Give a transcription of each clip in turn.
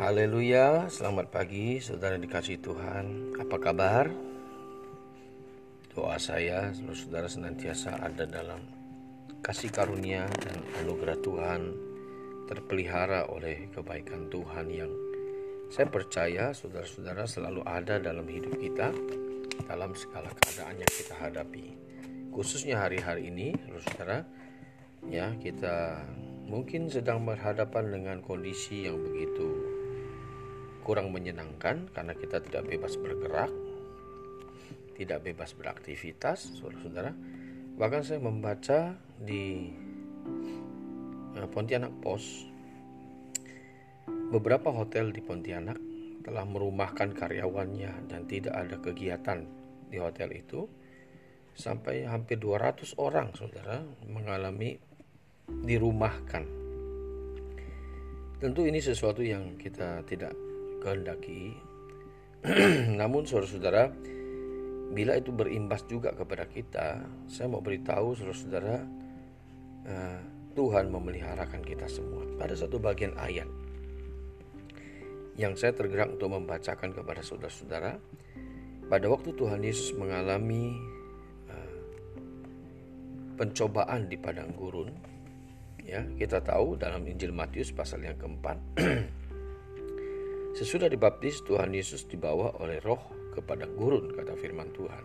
Haleluya, selamat pagi saudara dikasih Tuhan. Apa kabar? Doa saya saudara senantiasa ada dalam kasih karunia dan anugerah Tuhan terpelihara oleh kebaikan Tuhan yang saya percaya saudara-saudara selalu ada dalam hidup kita dalam segala keadaan yang kita hadapi. Khususnya hari-hari ini, saudara, ya kita mungkin sedang berhadapan dengan kondisi yang begitu kurang menyenangkan karena kita tidak bebas bergerak, tidak bebas beraktivitas, saudara-saudara. Bahkan saya membaca di eh, Pontianak Post, beberapa hotel di Pontianak telah merumahkan karyawannya dan tidak ada kegiatan di hotel itu sampai hampir 200 orang saudara mengalami dirumahkan tentu ini sesuatu yang kita tidak kehendaki. Namun saudara-saudara, bila itu berimbas juga kepada kita, saya mau beritahu saudara-saudara, uh, Tuhan memeliharakan kita semua. Pada satu bagian ayat yang saya tergerak untuk membacakan kepada saudara-saudara, pada waktu Tuhan Yesus mengalami uh, pencobaan di padang gurun, ya kita tahu dalam Injil Matius pasal yang keempat Sesudah dibaptis, Tuhan Yesus dibawa oleh roh kepada gurun, kata firman Tuhan.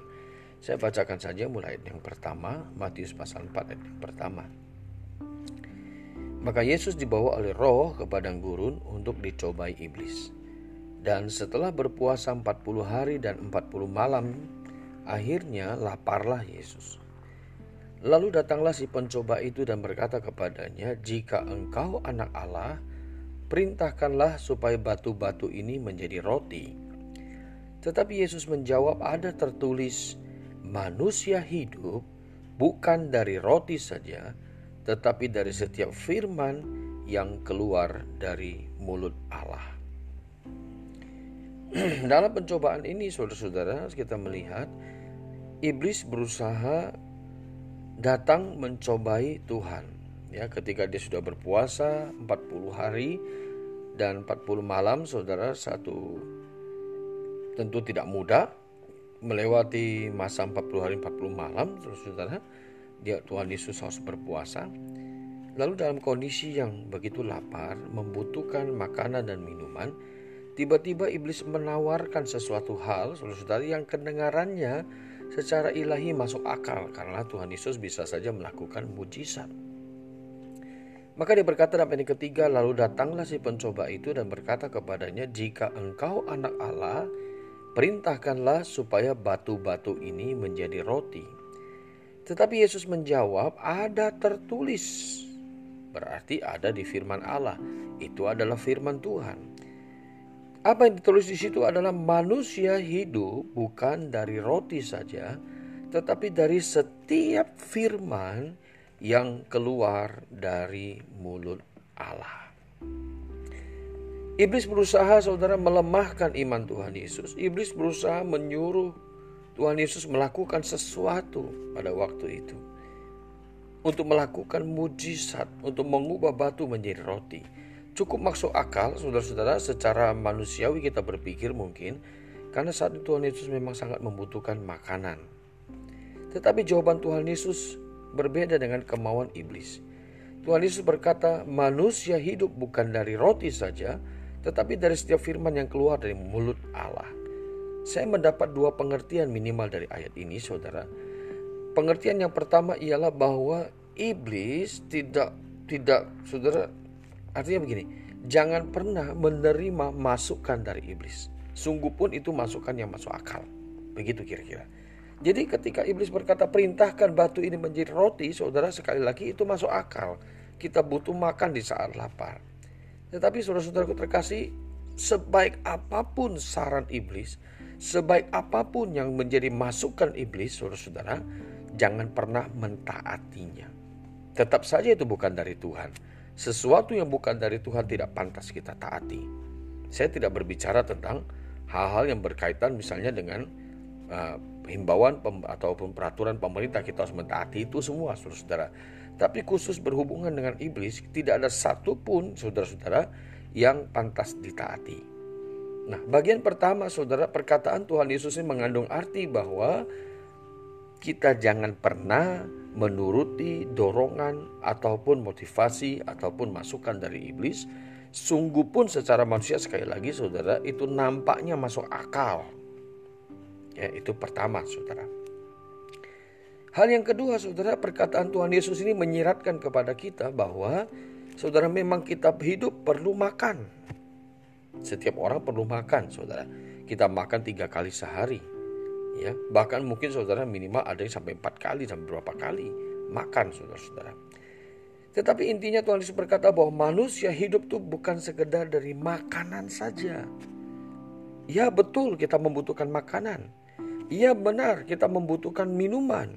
Saya bacakan saja mulai yang pertama, Matius pasal 4 ayat yang pertama. Maka Yesus dibawa oleh roh ke padang gurun untuk dicobai iblis. Dan setelah berpuasa 40 hari dan 40 malam, akhirnya laparlah Yesus. Lalu datanglah si pencoba itu dan berkata kepadanya, "Jika engkau anak Allah, perintahkanlah supaya batu-batu ini menjadi roti. Tetapi Yesus menjawab, "Ada tertulis, manusia hidup bukan dari roti saja, tetapi dari setiap firman yang keluar dari mulut Allah." Dalam pencobaan ini, saudara-saudara, kita melihat iblis berusaha datang mencobai Tuhan ya ketika dia sudah berpuasa 40 hari dan 40 malam saudara satu tentu tidak mudah melewati masa 40 hari 40 malam saudara dia Tuhan Yesus harus berpuasa. Lalu dalam kondisi yang begitu lapar membutuhkan makanan dan minuman tiba-tiba iblis menawarkan sesuatu hal saudara-saudara yang kedengarannya secara ilahi masuk akal karena Tuhan Yesus bisa saja melakukan mujizat maka dia berkata dalam ayat ketiga, lalu datanglah si pencoba itu dan berkata kepadanya, jika engkau anak Allah, perintahkanlah supaya batu-batu ini menjadi roti. Tetapi Yesus menjawab, ada tertulis. Berarti ada di firman Allah. Itu adalah firman Tuhan. Apa yang ditulis di situ adalah manusia hidup bukan dari roti saja, tetapi dari setiap firman yang keluar dari mulut Allah. Iblis berusaha saudara melemahkan iman Tuhan Yesus. Iblis berusaha menyuruh Tuhan Yesus melakukan sesuatu pada waktu itu. Untuk melakukan mujizat, untuk mengubah batu menjadi roti. Cukup masuk akal saudara-saudara secara manusiawi kita berpikir mungkin. Karena saat itu Tuhan Yesus memang sangat membutuhkan makanan. Tetapi jawaban Tuhan Yesus berbeda dengan kemauan iblis. Tuhan Yesus berkata, manusia hidup bukan dari roti saja, tetapi dari setiap firman yang keluar dari mulut Allah. Saya mendapat dua pengertian minimal dari ayat ini, saudara. Pengertian yang pertama ialah bahwa iblis tidak tidak saudara artinya begini, jangan pernah menerima masukan dari iblis. Sungguh pun itu masukan yang masuk akal. Begitu kira-kira. Jadi ketika iblis berkata perintahkan batu ini menjadi roti, saudara sekali lagi itu masuk akal. Kita butuh makan di saat lapar. Tetapi saudara-saudaraku terkasih, sebaik apa pun saran iblis, sebaik apa pun yang menjadi masukan iblis, saudara-saudara, jangan pernah mentaatinya. Tetap saja itu bukan dari Tuhan. Sesuatu yang bukan dari Tuhan tidak pantas kita taati. Saya tidak berbicara tentang hal-hal yang berkaitan misalnya dengan uh, himbauan ataupun peraturan pemerintah kita harus mentaati itu semua saudara-saudara. Tapi khusus berhubungan dengan iblis tidak ada satupun saudara-saudara yang pantas ditaati. Nah, bagian pertama saudara perkataan Tuhan Yesus ini mengandung arti bahwa kita jangan pernah menuruti dorongan ataupun motivasi ataupun masukan dari iblis. Sungguh pun secara manusia sekali lagi saudara itu nampaknya masuk akal. Ya, itu pertama saudara. Hal yang kedua saudara perkataan Tuhan Yesus ini menyiratkan kepada kita bahwa saudara memang kita hidup perlu makan. Setiap orang perlu makan saudara. Kita makan tiga kali sehari ya bahkan mungkin saudara minimal ada yang sampai empat kali sampai berapa kali makan saudara-saudara tetapi intinya Tuhan Yesus berkata bahwa manusia hidup tuh bukan sekedar dari makanan saja ya betul kita membutuhkan makanan iya benar kita membutuhkan minuman.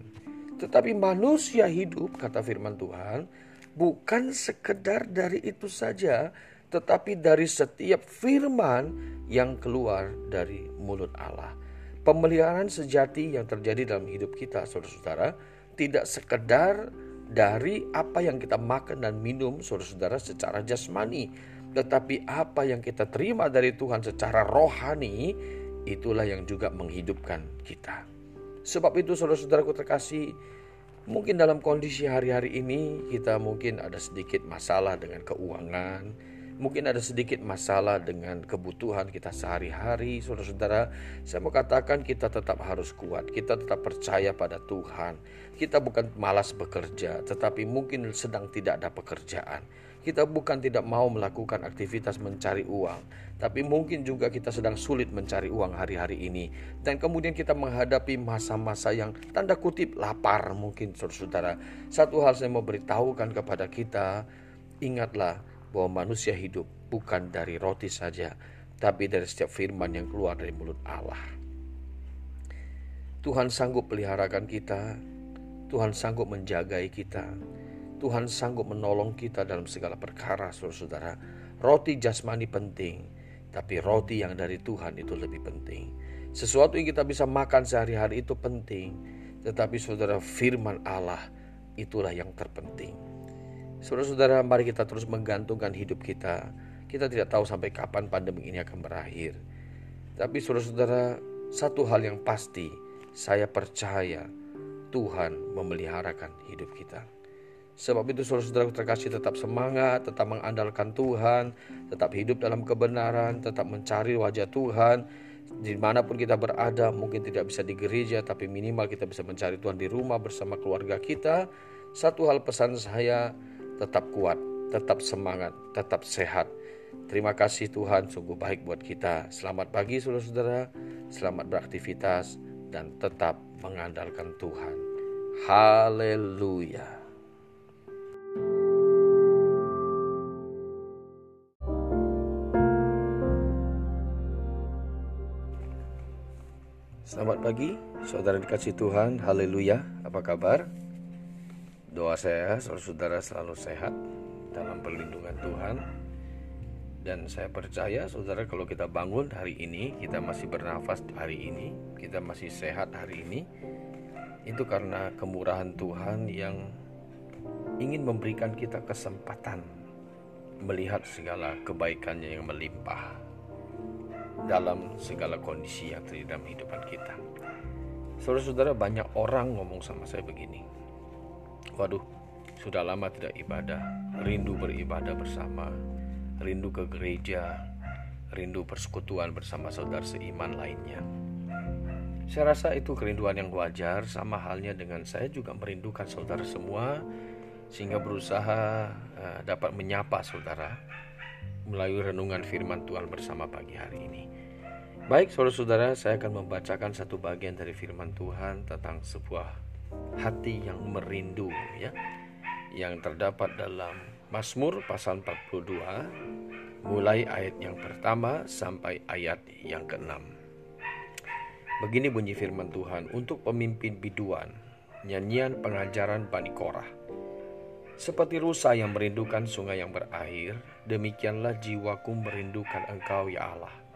Tetapi manusia hidup kata firman Tuhan bukan sekedar dari itu saja tetapi dari setiap firman yang keluar dari mulut Allah. Pemeliharaan sejati yang terjadi dalam hidup kita, saudara-saudara, tidak sekedar dari apa yang kita makan dan minum, saudara-saudara, secara jasmani, tetapi apa yang kita terima dari Tuhan secara rohani, itulah yang juga menghidupkan kita. Sebab itu, saudara-saudaraku terkasih, mungkin dalam kondisi hari-hari ini kita mungkin ada sedikit masalah dengan keuangan, mungkin ada sedikit masalah dengan kebutuhan kita sehari-hari, saudara-saudara. Saya mau katakan kita tetap harus kuat, kita tetap percaya pada Tuhan. Kita bukan malas bekerja, tetapi mungkin sedang tidak ada pekerjaan. Kita bukan tidak mau melakukan aktivitas mencari uang, tapi mungkin juga kita sedang sulit mencari uang hari-hari ini. Dan kemudian kita menghadapi masa-masa yang tanda kutip lapar mungkin saudara-saudara. Satu hal saya mau beritahukan kepada kita, ingatlah bahwa manusia hidup bukan dari roti saja, tapi dari setiap firman yang keluar dari mulut Allah. Tuhan sanggup peliharakan kita, Tuhan sanggup menjagai kita, Tuhan sanggup menolong kita dalam segala perkara, saudara-saudara. Roti jasmani penting, tapi roti yang dari Tuhan itu lebih penting. Sesuatu yang kita bisa makan sehari-hari itu penting, tetapi saudara firman Allah itulah yang terpenting. Saudara-saudara, mari kita terus menggantungkan hidup kita. Kita tidak tahu sampai kapan pandemi ini akan berakhir. Tapi saudara-saudara, satu hal yang pasti, saya percaya Tuhan memeliharakan hidup kita. Sebab itu saudara-saudara terkasih tetap semangat, tetap mengandalkan Tuhan, tetap hidup dalam kebenaran, tetap mencari wajah Tuhan. Di mana pun kita berada, mungkin tidak bisa di gereja, tapi minimal kita bisa mencari Tuhan di rumah bersama keluarga kita. Satu hal pesan saya, tetap kuat, tetap semangat, tetap sehat. Terima kasih Tuhan, sungguh baik buat kita. Selamat pagi saudara-saudara, selamat beraktivitas dan tetap mengandalkan Tuhan. Haleluya. Selamat pagi, saudara dikasih Tuhan. Haleluya. Apa kabar? Doa saya saudara-saudara selalu sehat dalam perlindungan Tuhan. Dan saya percaya saudara kalau kita bangun hari ini, kita masih bernafas hari ini, kita masih sehat hari ini, itu karena kemurahan Tuhan yang ingin memberikan kita kesempatan melihat segala kebaikannya yang melimpah dalam segala kondisi yang terjadi dalam kehidupan kita. Saudara-saudara banyak orang ngomong sama saya begini, Waduh, sudah lama tidak ibadah, rindu beribadah bersama, rindu ke gereja, rindu persekutuan bersama saudara seiman lainnya. Saya rasa itu kerinduan yang wajar, sama halnya dengan saya juga merindukan saudara semua, sehingga berusaha uh, dapat menyapa saudara melalui renungan firman Tuhan bersama pagi hari ini. Baik, saudara-saudara, saya akan membacakan satu bagian dari firman Tuhan tentang sebuah hati yang merindu ya yang terdapat dalam Mazmur pasal 42 mulai ayat yang pertama sampai ayat yang keenam. Begini bunyi firman Tuhan untuk pemimpin biduan, nyanyian pengajaran Bani Korah. Seperti rusa yang merindukan sungai yang berair, demikianlah jiwaku merindukan engkau ya Allah.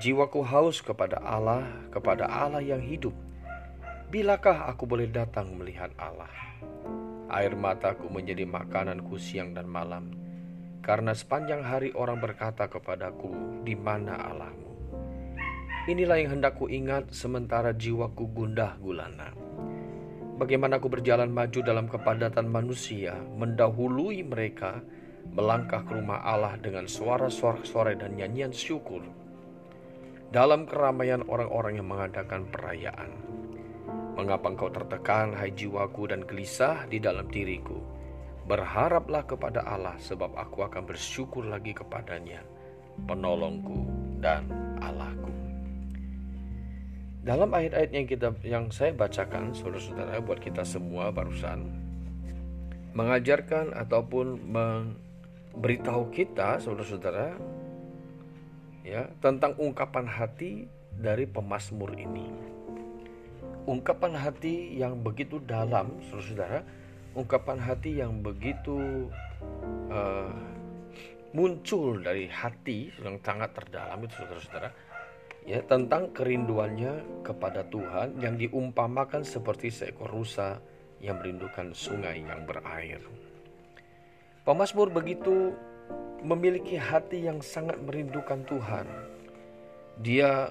Jiwaku haus kepada Allah, kepada Allah yang hidup, Bilakah aku boleh datang melihat Allah? Air mataku menjadi makananku siang dan malam, karena sepanjang hari orang berkata kepadaku, "Di mana Allahmu?" Inilah yang hendak ku ingat sementara jiwaku gundah gulana. Bagaimana aku berjalan maju dalam kepadatan manusia, mendahului mereka, melangkah ke rumah Allah dengan suara-suara dan nyanyian syukur. Dalam keramaian orang-orang yang mengadakan perayaan. Mengapa engkau tertekan, hai jiwaku, dan gelisah di dalam diriku? Berharaplah kepada Allah, sebab aku akan bersyukur lagi kepadanya, penolongku dan Allahku. Dalam ayat-ayat yang kita yang saya bacakan, saudara-saudara, buat kita semua barusan mengajarkan ataupun memberitahu kita, saudara-saudara, ya tentang ungkapan hati dari pemazmur ini. Ungkapan hati yang begitu dalam, saudara-saudara, ungkapan hati yang begitu uh, muncul dari hati yang sangat terdalam itu, saudara-saudara ya tentang kerinduannya kepada Tuhan yang diumpamakan seperti seekor rusa yang merindukan sungai yang berair. Pemasmur begitu memiliki hati yang sangat merindukan Tuhan. Dia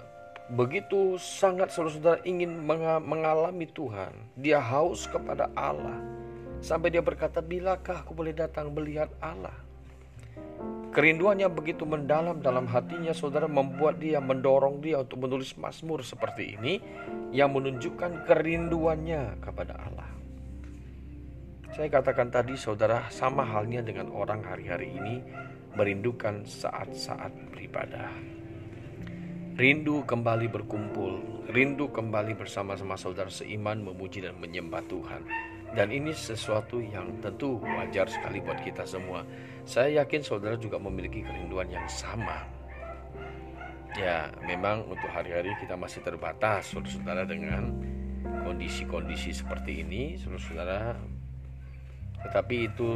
begitu sangat saudara-saudara ingin mengalami Tuhan. Dia haus kepada Allah. Sampai dia berkata, bilakah aku boleh datang melihat Allah? Kerinduannya begitu mendalam dalam hatinya saudara membuat dia mendorong dia untuk menulis Mazmur seperti ini yang menunjukkan kerinduannya kepada Allah. Saya katakan tadi saudara sama halnya dengan orang hari-hari ini merindukan saat-saat beribadah. Rindu kembali berkumpul, rindu kembali bersama-sama saudara seiman memuji dan menyembah Tuhan. Dan ini sesuatu yang tentu wajar sekali buat kita semua. Saya yakin saudara juga memiliki kerinduan yang sama. Ya, memang untuk hari-hari kita masih terbatas, saudara-saudara, dengan kondisi-kondisi seperti ini, saudara-saudara. Tetapi itu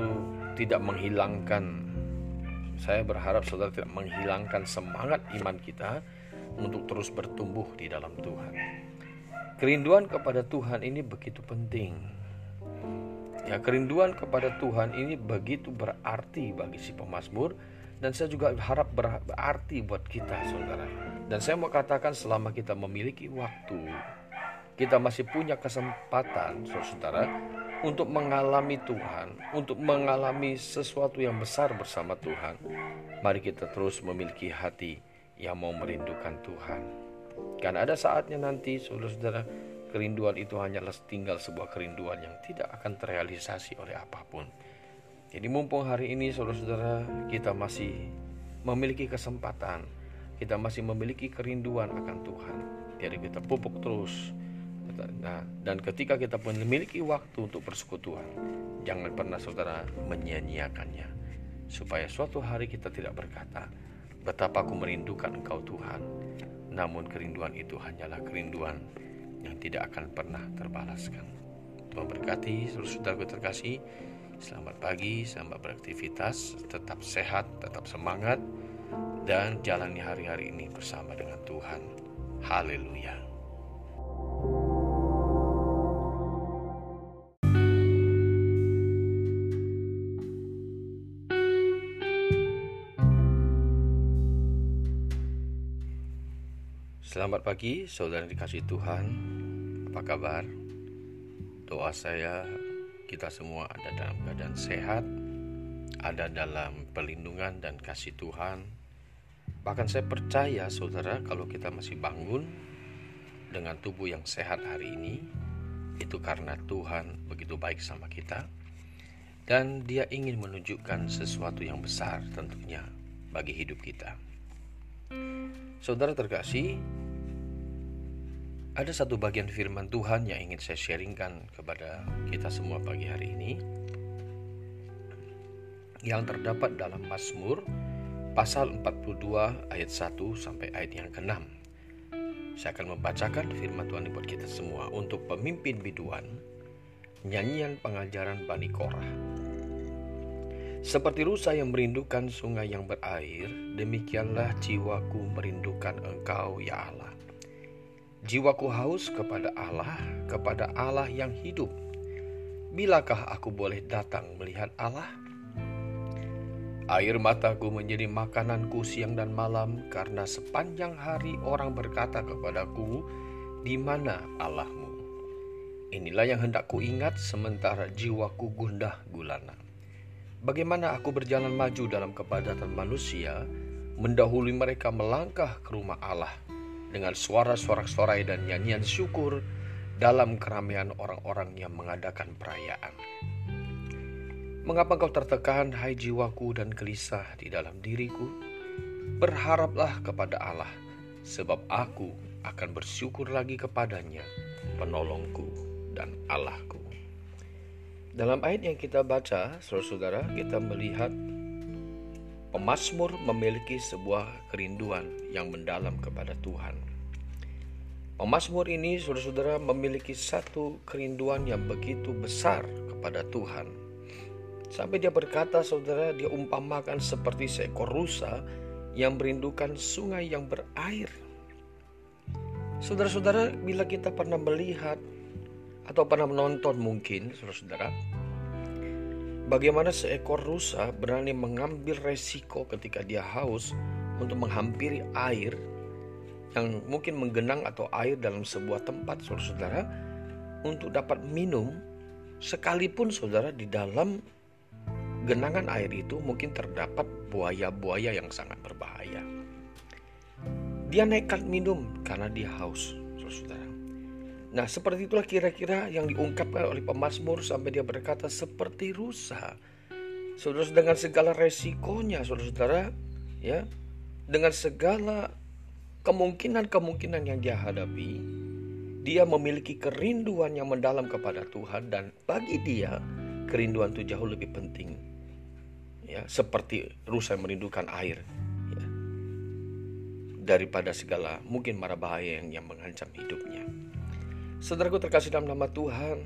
tidak menghilangkan, saya berharap saudara tidak menghilangkan semangat iman kita untuk terus bertumbuh di dalam Tuhan. Kerinduan kepada Tuhan ini begitu penting Ya, kerinduan kepada Tuhan ini begitu berarti bagi si pemazmur dan saya juga harap berarti buat kita, Saudara. Dan saya mau katakan selama kita memiliki waktu, kita masih punya kesempatan, Saudara, untuk mengalami Tuhan, untuk mengalami sesuatu yang besar bersama Tuhan. Mari kita terus memiliki hati yang mau merindukan Tuhan. Karena ada saatnya nanti, saudara-saudara, kerinduan itu hanyalah tinggal sebuah kerinduan yang tidak akan terrealisasi oleh apa pun. Jadi mumpung hari ini saudara-saudara kita masih memiliki kesempatan, kita masih memiliki kerinduan akan Tuhan. Jadi kita pupuk terus. Nah, dan ketika kita pun memiliki waktu untuk persekutuan, jangan pernah saudara menyia-nyiakannya. Supaya suatu hari kita tidak berkata, betapa aku merindukan engkau Tuhan. Namun kerinduan itu hanyalah kerinduan yang tidak akan pernah terbalaskan. Tuhan berkati seluruh saudaraku terkasih. Selamat pagi, selamat beraktivitas, tetap sehat, tetap semangat, dan jalani hari-hari ini bersama dengan Tuhan. Haleluya. Selamat pagi, saudara dikasih Tuhan. Apa kabar? Doa saya kita semua ada dalam keadaan sehat, ada dalam perlindungan dan kasih Tuhan. Bahkan saya percaya saudara kalau kita masih bangun dengan tubuh yang sehat hari ini, itu karena Tuhan begitu baik sama kita. Dan dia ingin menunjukkan sesuatu yang besar tentunya bagi hidup kita. Saudara terkasih, ada satu bagian firman Tuhan yang ingin saya sharingkan kepada kita semua pagi hari ini yang terdapat dalam Mazmur pasal 42 ayat 1 sampai ayat yang ke-6. Saya akan membacakan firman Tuhan buat kita semua untuk pemimpin biduan nyanyian pengajaran Bani Korah. Seperti rusa yang merindukan sungai yang berair, demikianlah jiwaku merindukan Engkau, ya Allah. Jiwaku haus kepada Allah, kepada Allah yang hidup. Bilakah aku boleh datang melihat Allah? Air mataku menjadi makananku siang dan malam karena sepanjang hari orang berkata kepadaku, "Di mana Allahmu?" Inilah yang hendak ku ingat sementara jiwaku gundah gulana. Bagaimana aku berjalan maju dalam kepadatan manusia, mendahului mereka melangkah ke rumah Allah dengan suara sorak-sorai dan nyanyian syukur dalam keramaian orang-orang yang mengadakan perayaan. Mengapa kau tertekan, hai jiwaku, dan gelisah di dalam diriku? Berharaplah kepada Allah, sebab aku akan bersyukur lagi kepadanya, penolongku dan Allahku. Dalam ayat yang kita baca, saudara-saudara, kita melihat pemazmur memiliki sebuah kerinduan yang mendalam kepada Tuhan. Pemazmur ini, saudara-saudara, memiliki satu kerinduan yang begitu besar kepada Tuhan Sampai dia berkata, saudara, dia umpamakan seperti seekor rusa yang merindukan sungai yang berair. Saudara-saudara, bila kita pernah melihat atau pernah menonton mungkin, saudara-saudara, bagaimana seekor rusa berani mengambil resiko ketika dia haus untuk menghampiri air yang mungkin menggenang atau air dalam sebuah tempat, saudara-saudara, untuk dapat minum, sekalipun saudara di dalam genangan air itu mungkin terdapat buaya-buaya yang sangat berbahaya. Dia nekat minum karena dia haus. Nah, seperti itulah kira-kira yang diungkapkan oleh pemazmur sampai dia berkata seperti rusa. Saudara dengan segala resikonya, saudara-saudara, ya, dengan segala kemungkinan-kemungkinan yang dia hadapi, dia memiliki kerinduan yang mendalam kepada Tuhan dan bagi dia kerinduan itu jauh lebih penting ya seperti rusa yang merindukan air ya, daripada segala mungkin mara bahaya yang, yang mengancam hidupnya. Saudaraku terkasih dalam nama Tuhan,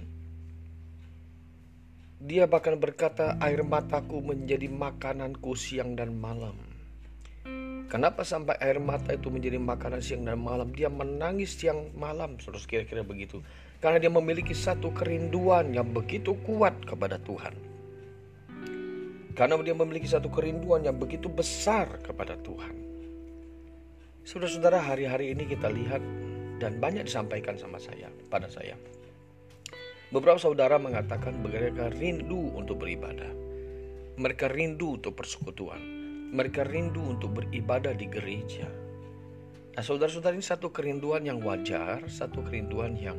dia bahkan berkata, air mataku menjadi makananku siang dan malam. Kenapa sampai air mata itu menjadi makanan siang dan malam? Dia menangis siang malam, terus kira-kira begitu. Karena dia memiliki satu kerinduan yang begitu kuat kepada Tuhan. Karena dia memiliki satu kerinduan yang begitu besar kepada Tuhan. Saudara-saudara, hari-hari ini kita lihat dan banyak disampaikan sama saya, pada saya. Beberapa saudara mengatakan mereka rindu untuk beribadah. Mereka rindu untuk persekutuan. Mereka rindu untuk beribadah di gereja. Nah, saudara-saudara ini satu kerinduan yang wajar, satu kerinduan yang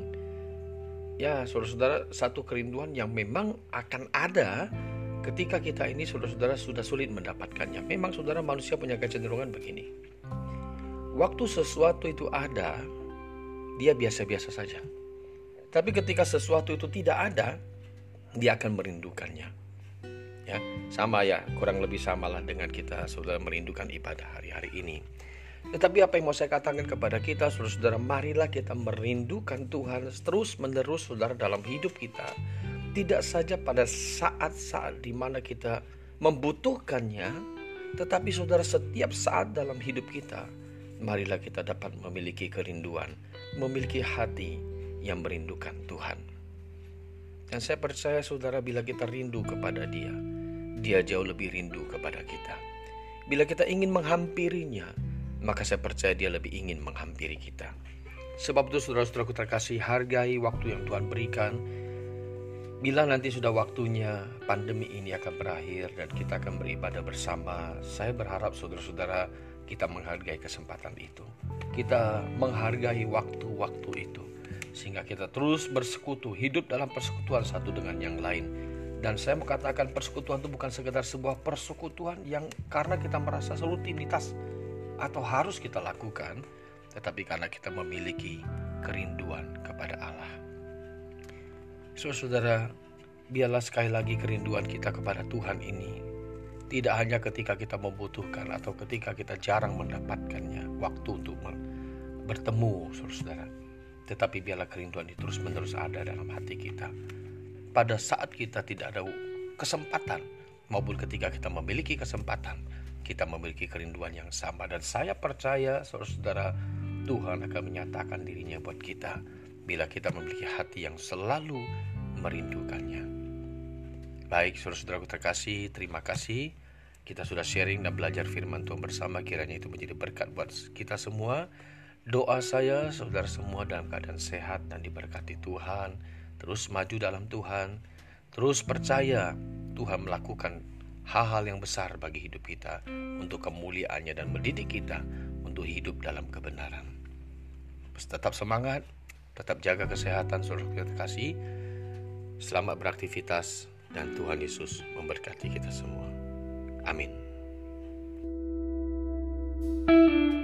ya, saudara-saudara, satu kerinduan yang memang akan ada ketika kita ini saudara-saudara sudah sulit mendapatkannya. Memang saudara manusia punya kecenderungan begini. Waktu sesuatu itu ada, dia biasa-biasa saja. Tapi ketika sesuatu itu tidak ada, dia akan merindukannya. Ya, sama ya, kurang lebih samalah dengan kita saudara merindukan ibadah hari-hari ini. Tetapi apa yang mau saya katakan kepada kita, saudara-saudara, marilah kita merindukan Tuhan terus menerus saudara dalam hidup kita tidak saja pada saat-saat di mana kita membutuhkannya, tetapi saudara setiap saat dalam hidup kita, marilah kita dapat memiliki kerinduan, memiliki hati yang merindukan Tuhan. Dan saya percaya saudara bila kita rindu kepada dia, dia jauh lebih rindu kepada kita. Bila kita ingin menghampirinya, maka saya percaya dia lebih ingin menghampiri kita. Sebab itu saudara-saudaraku terkasih, hargai waktu yang Tuhan berikan, Bila nanti sudah waktunya pandemi ini akan berakhir dan kita akan beribadah bersama, saya berharap saudara-saudara kita menghargai kesempatan itu. Kita menghargai waktu-waktu itu sehingga kita terus bersekutu, hidup dalam persekutuan satu dengan yang lain. Dan saya mengatakan persekutuan itu bukan sekedar sebuah persekutuan yang karena kita merasa rutinitas atau harus kita lakukan, tetapi karena kita memiliki kerinduan kepada Allah. Saudara, biarlah sekali lagi kerinduan kita kepada Tuhan ini tidak hanya ketika kita membutuhkan atau ketika kita jarang mendapatkannya waktu untuk bertemu saudara tetapi biarlah kerinduan itu terus menerus ada dalam hati kita. Pada saat kita tidak ada kesempatan maupun ketika kita memiliki kesempatan kita memiliki kerinduan yang sama. Dan saya percaya saudara-saudara Tuhan akan menyatakan dirinya buat kita bila kita memiliki hati yang selalu merindukannya. Baik, saudara-saudaraku terkasih, terima kasih kita sudah sharing dan belajar firman Tuhan bersama kiranya itu menjadi berkat buat kita semua. Doa saya saudara semua dalam keadaan sehat dan diberkati Tuhan, terus maju dalam Tuhan, terus percaya Tuhan melakukan hal-hal yang besar bagi hidup kita untuk kemuliaannya dan mendidik kita untuk hidup dalam kebenaran. Tetap semangat, tetap jaga kesehatan saudara kita kasih. Selamat beraktivitas dan Tuhan Yesus memberkati kita semua. Amin. thank you